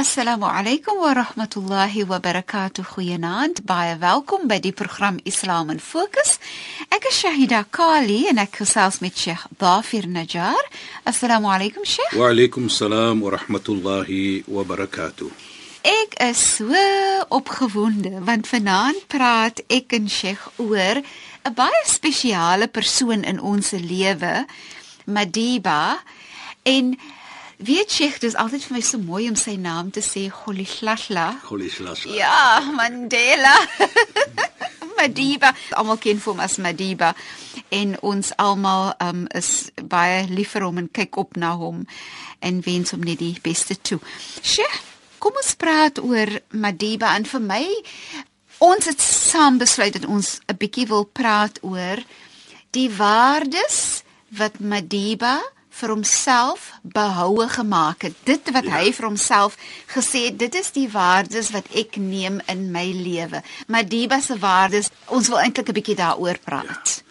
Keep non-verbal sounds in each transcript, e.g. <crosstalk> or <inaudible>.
Assalamu alaykum wa rahmatullahi wa barakatuh. Goeienaand. Baie welkom by die program Islam in Fokus. Ek is Shahida Kali en ek gesels met Sheikh Dafir Najjar. Assalamu alaykum Sheikh. Wa alaykum salaam wa rahmatullahi wa barakatuh. Ek is so opgewonde want vanaand praat ek en Sheikh oor 'n baie spesiale persoon in ons lewe, Madiba. En Weet jy, dit is altyd vir my so mooi om sy naam te sê, Golihlahla. Golihlahla. Ja, Mandela. <laughs> Madiba. Almal ken hom as Madiba en ons almal um, is baie lief vir hom en kyk op na hom en wens hom net die beste toe. Sjoe, kom ons praat oor Madiba en vir my ons het saam besluit dat ons 'n bietjie wil praat oor die waardes wat Madiba vir homself behoue gemaak het. Dit wat ja. hy vir homself gesê het, dit is die waardes wat ek neem in my lewe. Madiba se waardes, ons wil eintlik 'n bietjie daaroor praat. Ja.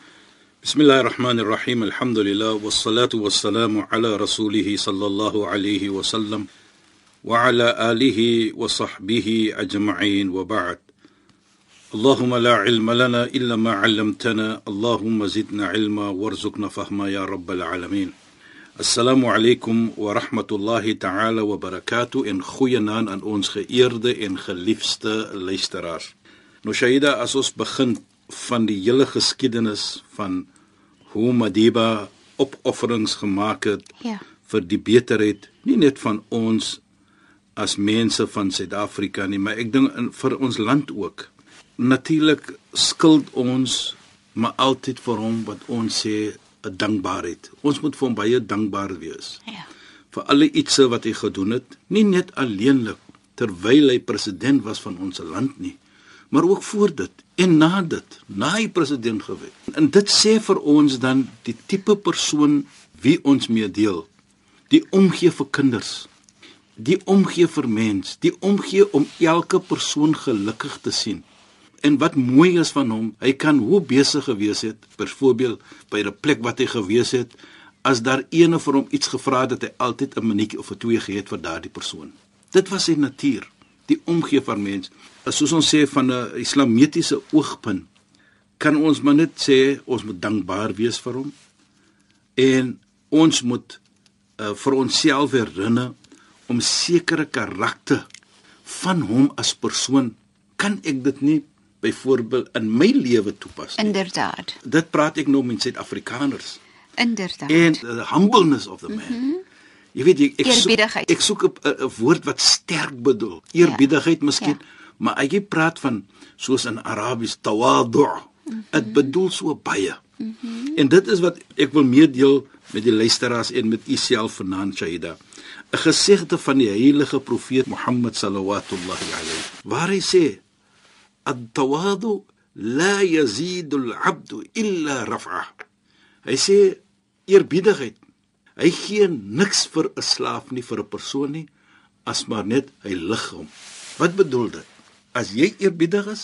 Bismillahirrahmanirrahim. Alhamdulillah wassalatu wassalamu ala rasulih sallallahu alayhi wa sallam wa ala alihi wa sahbihi ajma'in wa ba'd. اللهم لا علم لنا الا ما علمتنا اللهم زدنا علما وارزقنا فهما يا رب العالمين Assalamu alaykum wa rahmatullahi ta'ala wa barakatuh en goeienaand aan ons geëerde en geliefde luisteraars. Nou Shaida, as ons begin van die hele geskiedenis van hoe Madiba opofferings gemaak het ja. vir die beterheid nie net van ons as mense van Suid-Afrika nie, maar ek dink vir ons land ook. Natuurlik skuld ons maar altyd vir hom wat ons sê dankbaarheid. Ons moet vir hom baie dankbaar wees. Ja. Vir alle ietsie wat hy gedoen het, nie net alleenlik terwyl hy president was van ons land nie, maar ook voor dit en na dit, na hy president gewees. En dit sê vir ons dan die tipe persoon wie ons mee deel. Die omgee vir kinders. Die omgee vir mens, die omgee om elke persoon gelukkig te sien. En wat mooi is van hom, hy kan hoe besig gewees het, byvoorbeeld by 'n plek wat hy gewees het, as daar ene vir hom iets gevra het, het hy altyd 'n minuutjie of 'n twee gehad vir daardie persoon. Dit was sy natuur, die omgee van mens. Soos ons sê van 'n islamitiese oogpunt, kan ons maar net sê ons moet dankbaar wees vir hom en ons moet uh, vir onsself herinner om sekere karakter van hom as persoon kan ek dit nie byvoorbeeld in my lewe toepas nie. Inderdaad. Dit praat ek nou met Suid-Afrikaners. Inderdaad. En the humbleness of the man. Mm -hmm. Jy weet jy, ek soek ek soek 'n woord wat sterk bedoel. Eerbiedigheid ja. miskien, ja. maar as jy praat van soos in Arabies tawadu, dit mm -hmm. bedoel so baie. Mm -hmm. En dit is wat ek wil meedeel met die luisteraars en met u self vanaand Shaida. 'n Gesegde van die heilige profeet Mohammed sallallahu alayhi waar hy sê التواضع لا يزيد العبد الا رفعه hy sê eerbiedigheid hy gee niks vir 'n slaaf nie vir 'n persoon nie as maar net hy lig hom wat bedoel dit as jy eerbiedig is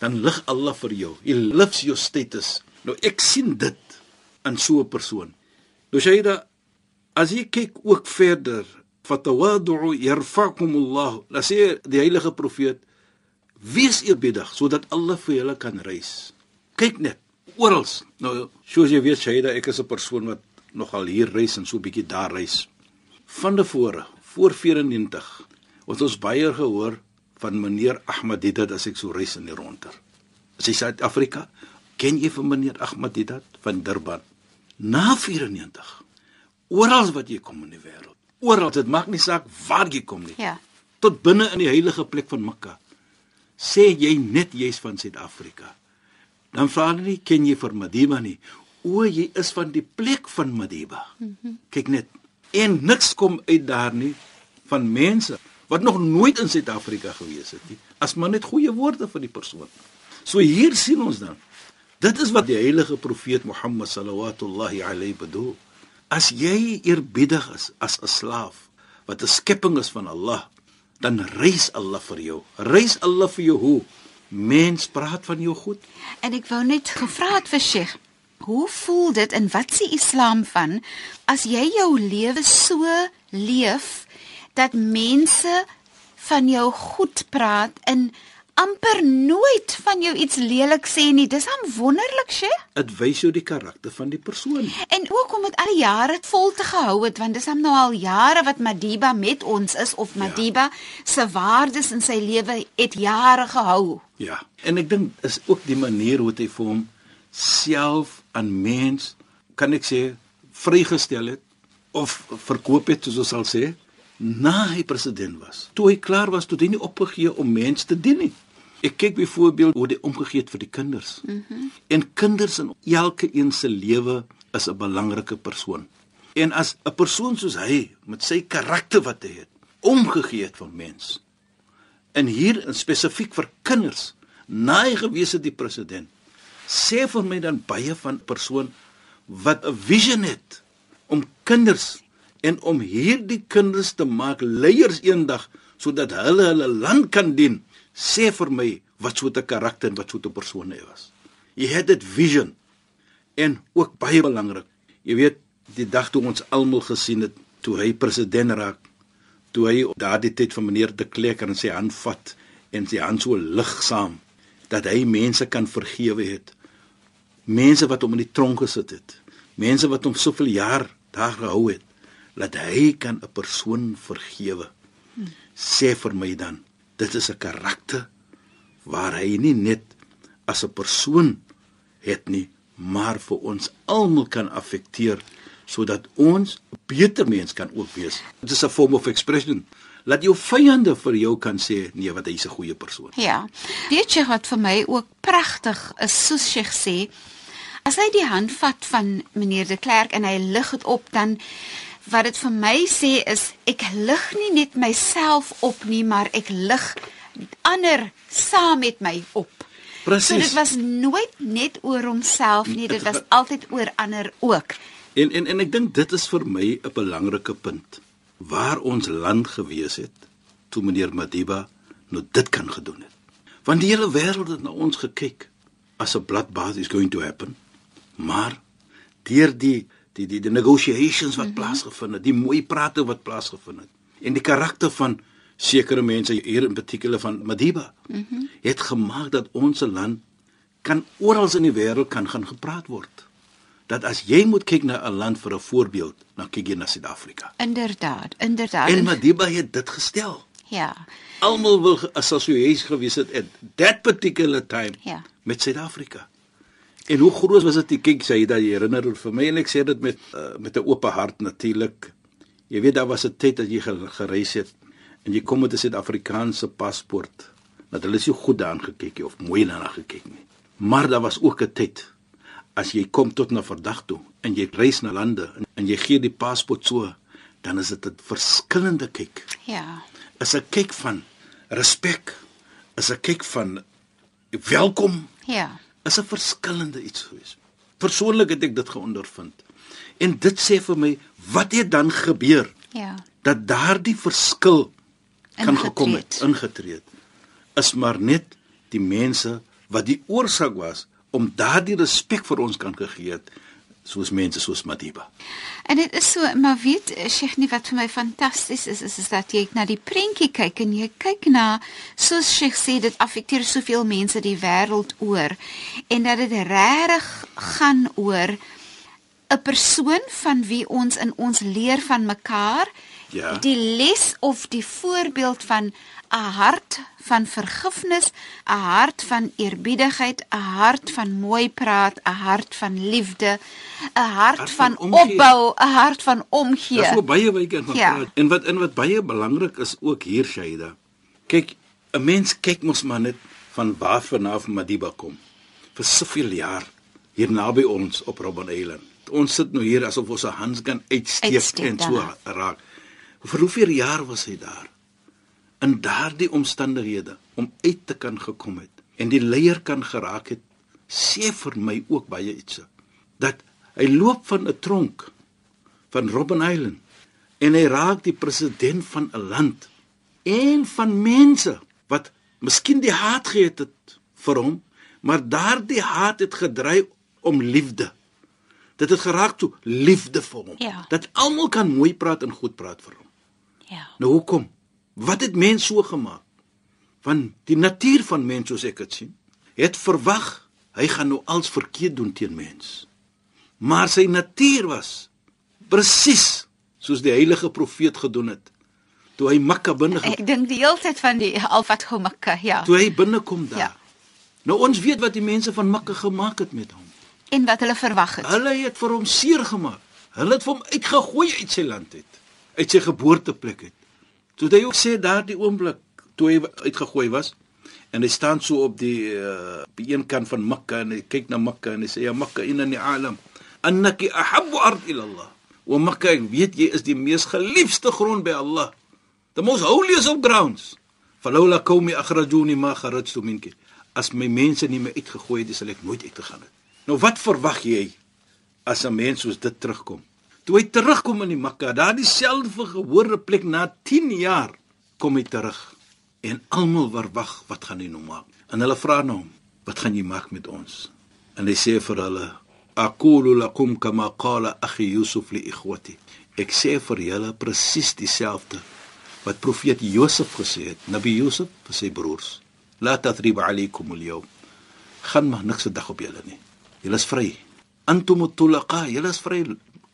dan lig Allah vir jou hy lifts your status nou ek sien dit in so 'n persoon nou sê jy dat as jy kyk ook verder fatawadu yarfa'kum Allah la sê die heilige profeet Wees eerbiedig sodat Allah vir julle kan reis. Kyk net oral. Nou, soos jy weet, Shaida, ek is 'n persoon wat nogal hier reis en so 'n bietjie daar reis. Van tevore, voor 94, het ons baie gehoor van meneer Ahmadidat as ek so reis in die ronder. As hy Suid-Afrika, ken jy vir meneer Ahmadidat van Durban? Na 94. Oral wat jy kom in die wêreld. Oral, dit maak nie saak waar jy kom nie. Ja. tot binne in die heilige plek van Mekka. Sê jy net jy's van Suid-Afrika. Dan vra hulle nie ken jy vir Madiba nie. O, jy is van die plek van Madiba. Mm -hmm. Kyk net. En niks kom uit daar nie van mense wat nog nooit in Suid-Afrika gewees het nie. As maar net goeie woorde vir die persoon. So hier sien ons dan. Dit is wat die heilige profeet Mohammed sallallahu alayhi bedoel. As jy eerbiedig is as 'n slaaf wat 'n skepping is van Allah, dan reis Allah vir jou. Reis Allah vir jou hoe? Mens praat van jou goed. En ek wou net gevra het vir Sheikh, hoe voel dit en wat sê Islam van as jy jou lewe so leef dat mense van jou goed praat en amper nooit van jou iets lelik sê nie. Dis am wonderlik, sye. Dit wys jou die karakter van die persoon. En ook om dit al die jare vol te gehou het, want dis am nou al jare wat Madiba met ons is of ja. Madiba ja. se waardes in sy lewe het jare gehou. Ja. En ek dink is ook die manier hoe hy vir hom self aan mens kan ek sê vrygestel het of verkoop het soos ons sal sê na hy president was. Toe hy klaar was, toe hy nie opgegee om mense te dien nie. Ek kyk byvoorbeeld hoe hy omgegee het vir die kinders. Mm en kinders in elke een se lewe is 'n belangrike persoon. En as 'n persoon soos hy met sy karakter wat hy het, omgegee het vir mens. En hier in spesifiek vir kinders, na hy gewees het die president, sê vir my dan baie van persoon wat 'n vision het om kinders en om hierdie kinders te maak leiers eendag sodat hulle hulle land kan dien sê vir my wat so 'n karakter en wat so 'n persoon hy was. Jy het dit vision en ook baie belangrik. Jy weet die dag toe ons almal gesien het toe hy president raak toe hy daardie tyd van meneer de Klerk en sy hand vat en sy hand so ligsaam dat hy mense kan vergewe het. Mense wat hom in die tronk gesit het. Mense wat hom soveel jaar daar gehou het dat hy kan 'n persoon vergewe. Sê vir my dan, dit is 'n karakter waar hy nie net as 'n persoon het nie, maar vir ons almal kan affekteer sodat ons beter mens kan ook wees. Dit is 'n vorm of expression. Laat jou vyande vir jou kan sê nee wat hy's 'n goeie persoon. Ja. Weet jy wat vir my ook pragtig is soos sy sê, as hy die hand vat van meneer de Klerk en hy lig dit op dan wat dit vir my sê is ek lig nie net myself op nie, maar ek lig ander saam met my op. Presies. So dit was nooit net oor homself nie, dit was altyd oor ander ook. En en en ek dink dit is vir my 'n belangrike punt waar ons land gewees het toe meneer Madiba nou dit kan gedoen het. Want die hele wêreld het na ons gekyk as 'n bloodbath is going to happen. Maar deur die die die die negotiations wat mm -hmm. plaasgevind het, die mooi prate wat plaasgevind het en die karakter van sekere mense hier in particular van Madiba mm -hmm. het gemaak dat ons land kan oral in die wêreld kan gaan gepraat word. Dat as jy moet kyk na 'n land vir 'n voorbeeld, dan kyk jy na Suid-Afrika. Inderdaad, inderdaad. En Madiba het dit gestel. Ja. Almal wil assosieer gewees het at that particular time ja. met Suid-Afrika. En hoe groot was dit? Kyk, sy het daai herinner vir my en ek sê dit met uh, met 'n oop hart natuurlik. Jy weet daar was 'n tyd dat jy gereis het en jy kom met 'n Suid-Afrikaanse paspoort. Dat hulle so goed daaraan gekyk het of mooi daarna gekyk nie. Maar daar was ook 'n tyd as jy kom tot na verdag toe en jy reis na lande en, en jy gee die paspoort so, dan is dit 'n verskillende kyk. Ja. Is 'n kyk van respek, is 'n kyk van welkom. Ja is 'n verskillende iets gewees. Persoonlik het ek dit geondervind. En dit sê vir my, wat het dan gebeur? Ja. Dat daardie verskil kan gekom het, ingetree het. Is maar net die mense wat die oorsaak was om daardie respek vir ons kan gegee het soos mense soos Madiba. En dit is so, maar weet Sheikh nie wat vir my fantasties is, is is dat jy na die prentjie kyk en jy kyk na soos Sheikh sê dit affekteer soveel mense die wêreld oor en dat dit regtig gaan oor 'n persoon van wie ons in ons leer van mekaar Ja. Die les of die voorbeeld van 'n hart van vergifnis, 'n hart van eerbiedigheid, 'n hart van mooi praat, 'n hart van liefde, 'n hart, hart van, van opbou, 'n hart van omgee. Dis so baie ek kan ja. praat. En wat in wat baie belangrik is ook hier Shaida. Kyk, 'n mens kyk mos maar net van waar vanaf Madiba kom. Vir soveel jaar hier naby ons op Robben Island. Ons sit nou hier asof ons 'n hand kan uitsteek, uitsteek en so raak. Vir hoeveel jaar was hy daar? in daardie omstandighede om uit te kan gekom het en die leier kan geraak het sê vir my ook baie iets dat hy loop van 'n tronk van Robben Island en hy raak die president van 'n land en van mense wat miskien die haat gehad het vir hom maar daardie haat het gedry om liefde dit het geraak toe liefde vir hom ja. dat almal kan mooi praat en goed praat vir hom ja nou hoekom Wat het mens so gemaak? Want die natuur van mens soos ek dit sien, het verwag hy gaan nou als verkeerd doen teen mens. Maar sy natuur was presies soos die heilige profeet gedoen het toe hy Mekka binne gekom. Ek dink die hele tyd van die Alfat go Mekka, ja. Toe hy binnekom daar. Ja. Nou ons weet wat die mense van Mekka gemaak het met hom. En wat hulle verwag het. Hulle het vir hom seer gemaak. Hulle het hom uitgegooi uit sy land uit, uit sy geboorteplek uit. Toe hy ook sê daardie oomblik toe hy uitgegooi was en hy staan so op die uh, op een kant van Mekka en hy kyk na Mekka en hy sê ja Mekka inna ni alam annaki ahabbu ard ila Allah. Wa Mekka weet jy is die mees geliefde grond by Allah. The most holiest of grounds. Falawla qaumi akhrajuni ma kharajtu minki. As my mense nie my uitgegooi het, sal ek nooit uitgegaan het. Nou wat verwag jy as 'n mens soos dit terugkom? Toe hy terugkom in die Mekka, daardie selfde gehoorde plek na 10 jaar, kom hy terug en almal verwag wat gaan hy nou maak. En hulle vra nou hom, wat gaan jy maak met ons? En hy sê vir hulle, aqulu lakum kama qala akhi Yusuf li ikhwati. Ek sê vir julle presies dieselfde wat profeet Josef gesê het, Nabi Josef vir sy broers. La tathriba alaykum al-yawm. Gaan maar niks vandag op julle nie. Julle is vry. Antum tulaqa, julle is vry.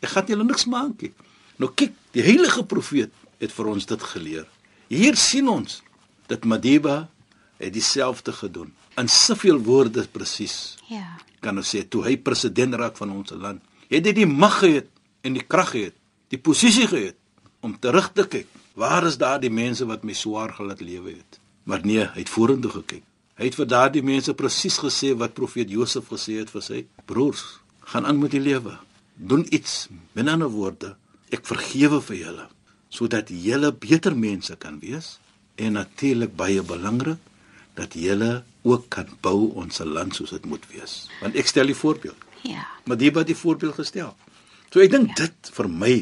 Ek gaan julle niks maak nie. Nou kyk, die heilige profeet het vir ons dit geleer. Hier sien ons dat Madiba het dieselfde gedoen. In soveel woorde presies. Ja. Kan ons sê toe hy president raak van ons land, het hy die mag gehad en die krag gehad, die posisie gehad om terug te kyk. Waar is daardie mense wat my swaar gelaat lewe het? Maar nee, hy het vorentoe gekyk. Hy het vir daardie mense presies gesê wat profeet Josef gesê het vir sy broers: "Gaan aan met die lewe doen iets. Met ander woorde, ek vergewe vir julle sodat julle beter mense kan wees en natuurlik baie belangrik dat julle ook kan bou ons land soos dit moet wees. Want ek stel die voorbeeld. Ja. Maar die wat die voorbeeld gestel. So ek dink ja. dit vir my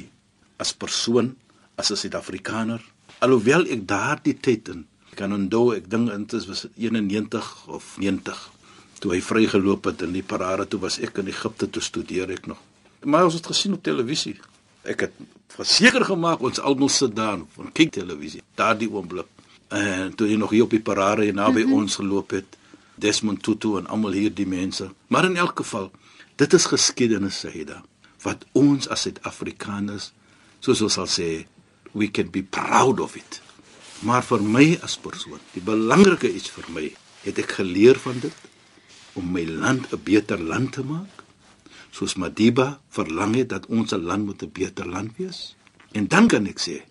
as persoon as 'n Suid-Afrikaner, alhoewel ek daardie tyd in kan onthou, ek dink dit was 91 of 90 toe hy vrygeloop het in die parade toe was ek in Egipte toe studeer ek nog maar ons het gesien op televisie. Ek het verseker gemaak ons almal sit daar van kyk televisie. Daardie oomblik. En toe jy nog hier op die parade naby mm -hmm. ons geloop het, Desmond Tutu en almal hier die mense. Maar in elk geval, dit is geskiedenis Saida wat ons as Suid-Afrikaners soos ons sal sê, we can be proud of it. Maar vir my as persoon, die belangrike iets vir my, het ek geleer van dit om my land 'n beter land te maak soos Madiba verlang het dat ons land moet 'n beter land wees. En dan kan ek sê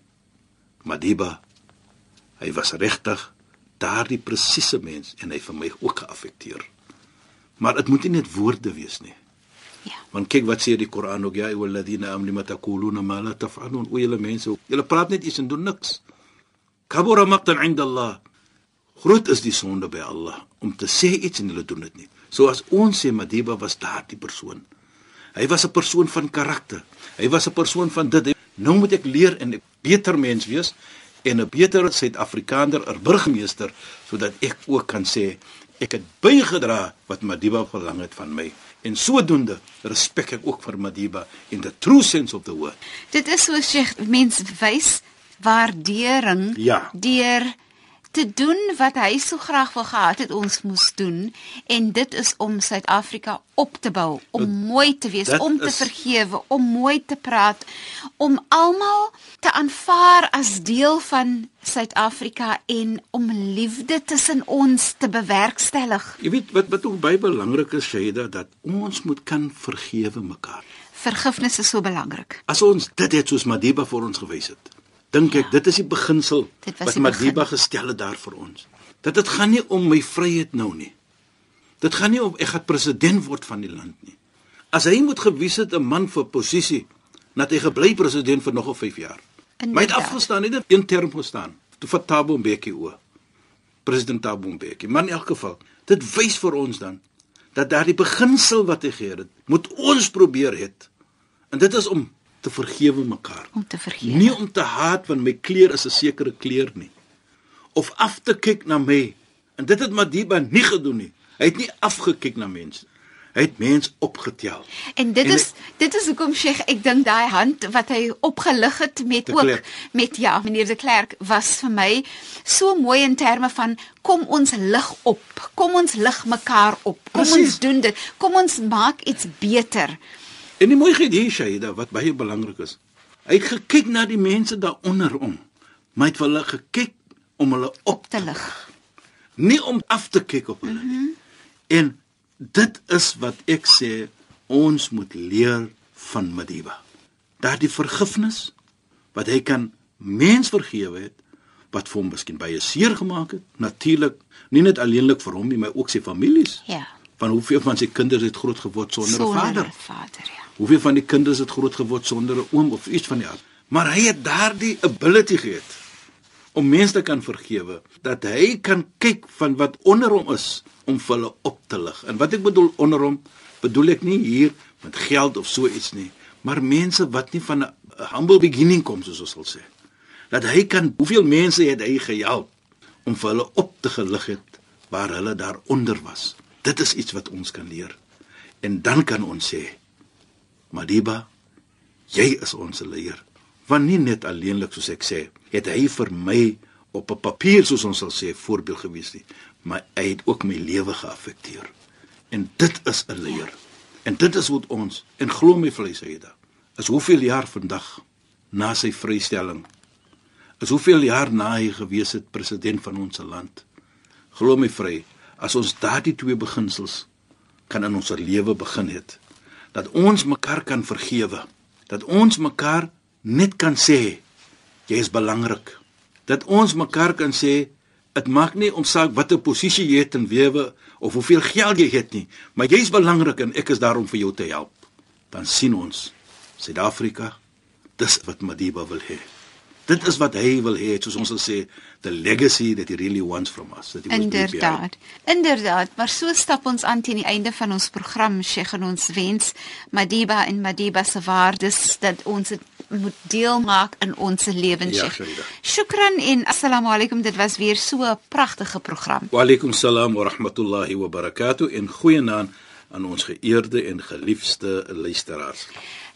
Madiba hy was regtig daardie presiese mens en hy vir my ook geaffekteer. Maar dit moet nie net woorde wees nie. Ja. Want kyk wat sê die Koran ook ja, ayu alladhina amanu ma taquluna ma la taf'alun. O julle mense, julle praat net iets en doen niks. Kabura maqtan 'inda Allah. Groot is die sonde by Allah om te sê iets en hulle doen dit nie. So as ons sê Madiba was daardie persoon. Hy was 'n persoon van karakter. Hy was 'n persoon van dit. Nou moet ek leer en 'n beter mens wees en 'n beter Suid-Afrikaner, 'n burgemeester sodat ek ook kan sê ek het bygedra wat Madiba verlang het van my. En sodoende respek ek ook vir Madiba in the true sense of the word. Dit is so sê mense wys waardering ja. deur te doen wat hy so graag wou gehad het ons moes doen en dit is om Suid-Afrika op te bou, om dat, mooi te wees, om te is... vergewe, om mooi te praat, om almal te aanvaar as deel van Suid-Afrika en om liefde tussen ons te bewerkstellig. Jy weet wat wat ook baie belangrik is, Shaida, dat ons moet kan vergewe mekaar. Vergifnis is so belangrik. As ons dit het soos Madiba vir ons gewys het, dink ek dit is die beginsel wat Madiba begin. gestel het daar vir ons. Dat dit gaan nie om my vryheid nou nie. Dit gaan nie om ek gaan president word van die land nie. As hy moet gewys het 'n man vir posisie, dat hy gebly president vir nog 5 jaar. Maar hy het afgestaan, nie net een term gestaan. Toe vir Thabo Mbeki o. President Thabo Mbeki. Maar in elk geval, dit wys vir ons dan dat daardie beginsel wat hy gee het, moet ons probeer het. En dit is om te vergewe mekaar. Om te vergewe. Nie om te haat want my kleur is 'n sekere kleur nie. Of af te kyk na my. En dit het Madiba nie gedoen nie. Hy het nie afgekyk na mense Hy het mens opgetel. En dit en is hy, dit is hoekom Sheikh, ek dink daai hand wat hy opgelig het met ook klerk. met ja, meneer de Klerk was vir my so mooi in terme van kom ons lig op. Kom ons lig mekaar op. Kom Precies. ons doen dit. Kom ons maak iets beter. En die mooi gedie Shaida wat baie belangrik is. Hy het gekyk na die mense daaronder om. Maar hy het hulle gekyk om hulle op te lig. Nie om af te kyk op hulle nie. Mm -hmm. En dit is wat ek sê ons moet leer van Madiba. Daardie vergifnis wat hy kan mens vergewe het wat vir hom miskien baie seer gemaak het. Natuurlik, nie net alleenlik vir hom nie, maar ook sy families. Ja. Van hoeveel van sy kinders het groot geword sonder 'n vader? Vader, ja. Hoeveel van die kinders het groot geword sonder 'n oom of iets van die aard? Maar hy het daardie ability gehad om mense te kan vergewe, dat hy kan kyk van wat onder hom is om hulle op te lig. En wat ek bedoel onder hom, bedoel ek nie hier met geld of so iets nie, maar mense wat nie van 'n humble beginning kom soos ons sal sê. Dat hy kan hoeveel mense het hy gehelp om vir hulle op te gelig het waar hulle daaronder was. Dit is iets wat ons kan leer. En dan kan ons sê, Madiba, jy is ons leier. Want nie net alleenlik soos ek sê, het hy vir my op 'n papier soos ons sal sê voorbeeld gewees nie, maar hy het ook my lewe geaffekteer. En dit is 'n leer. En dit is wat ons en glo my vleis hy da. Is hoeveel jaar vandag na sy vrystelling. Is hoeveel jaar na hy gewees het president van ons land. Glo my vry, as ons daardie twee beginsels kan in ons lewe begin het, dat ons mekaar kan vergewe, dat ons mekaar net kan sê jy is belangrik dat ons mekaar kan sê dit maak nie om saak watter posisie jy het in wewe of hoeveel geld jy het nie, maar jy's belangrik en ek is daar om vir jou te help. Dan sien ons Suid-Afrika dis wat Madiba wil hê. Dit is wat hy wil hê, soos ons sal sê, the legacy that he really wants from us. That he Inderdaad. Inderdaad, maar so stap ons aan teen die einde van ons program, Sheikh, en ons wens Madiba en Madiba se waardes dat ons dit moet deel maak in ons lewens. Ja, Shukran en assalamu alaykum. Dit was weer so 'n pragtige program. Wa alaykum salaam wa rahmatullahi wa barakatuh en goeienaand aan ons geëerde en geliefde luisteraars.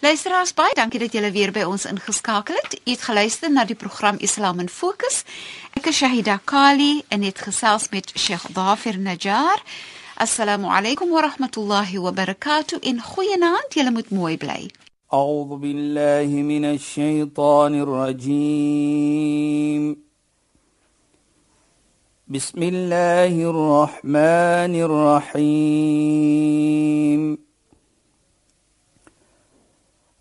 Luisteraars, baie dankie dat julle weer by ons ingeskakel het. U het geluister na die program Islam in Fokus. Ek is Shahida Kali en het gesels met Sheikh Dafir Najjar. Assalamu alaykum wa rahmatullahi wa barakatuh. In goeienaand, julle moet mooi bly. أعوذ بالله من الشيطان الرجيم بسم الله الرحمن الرحيم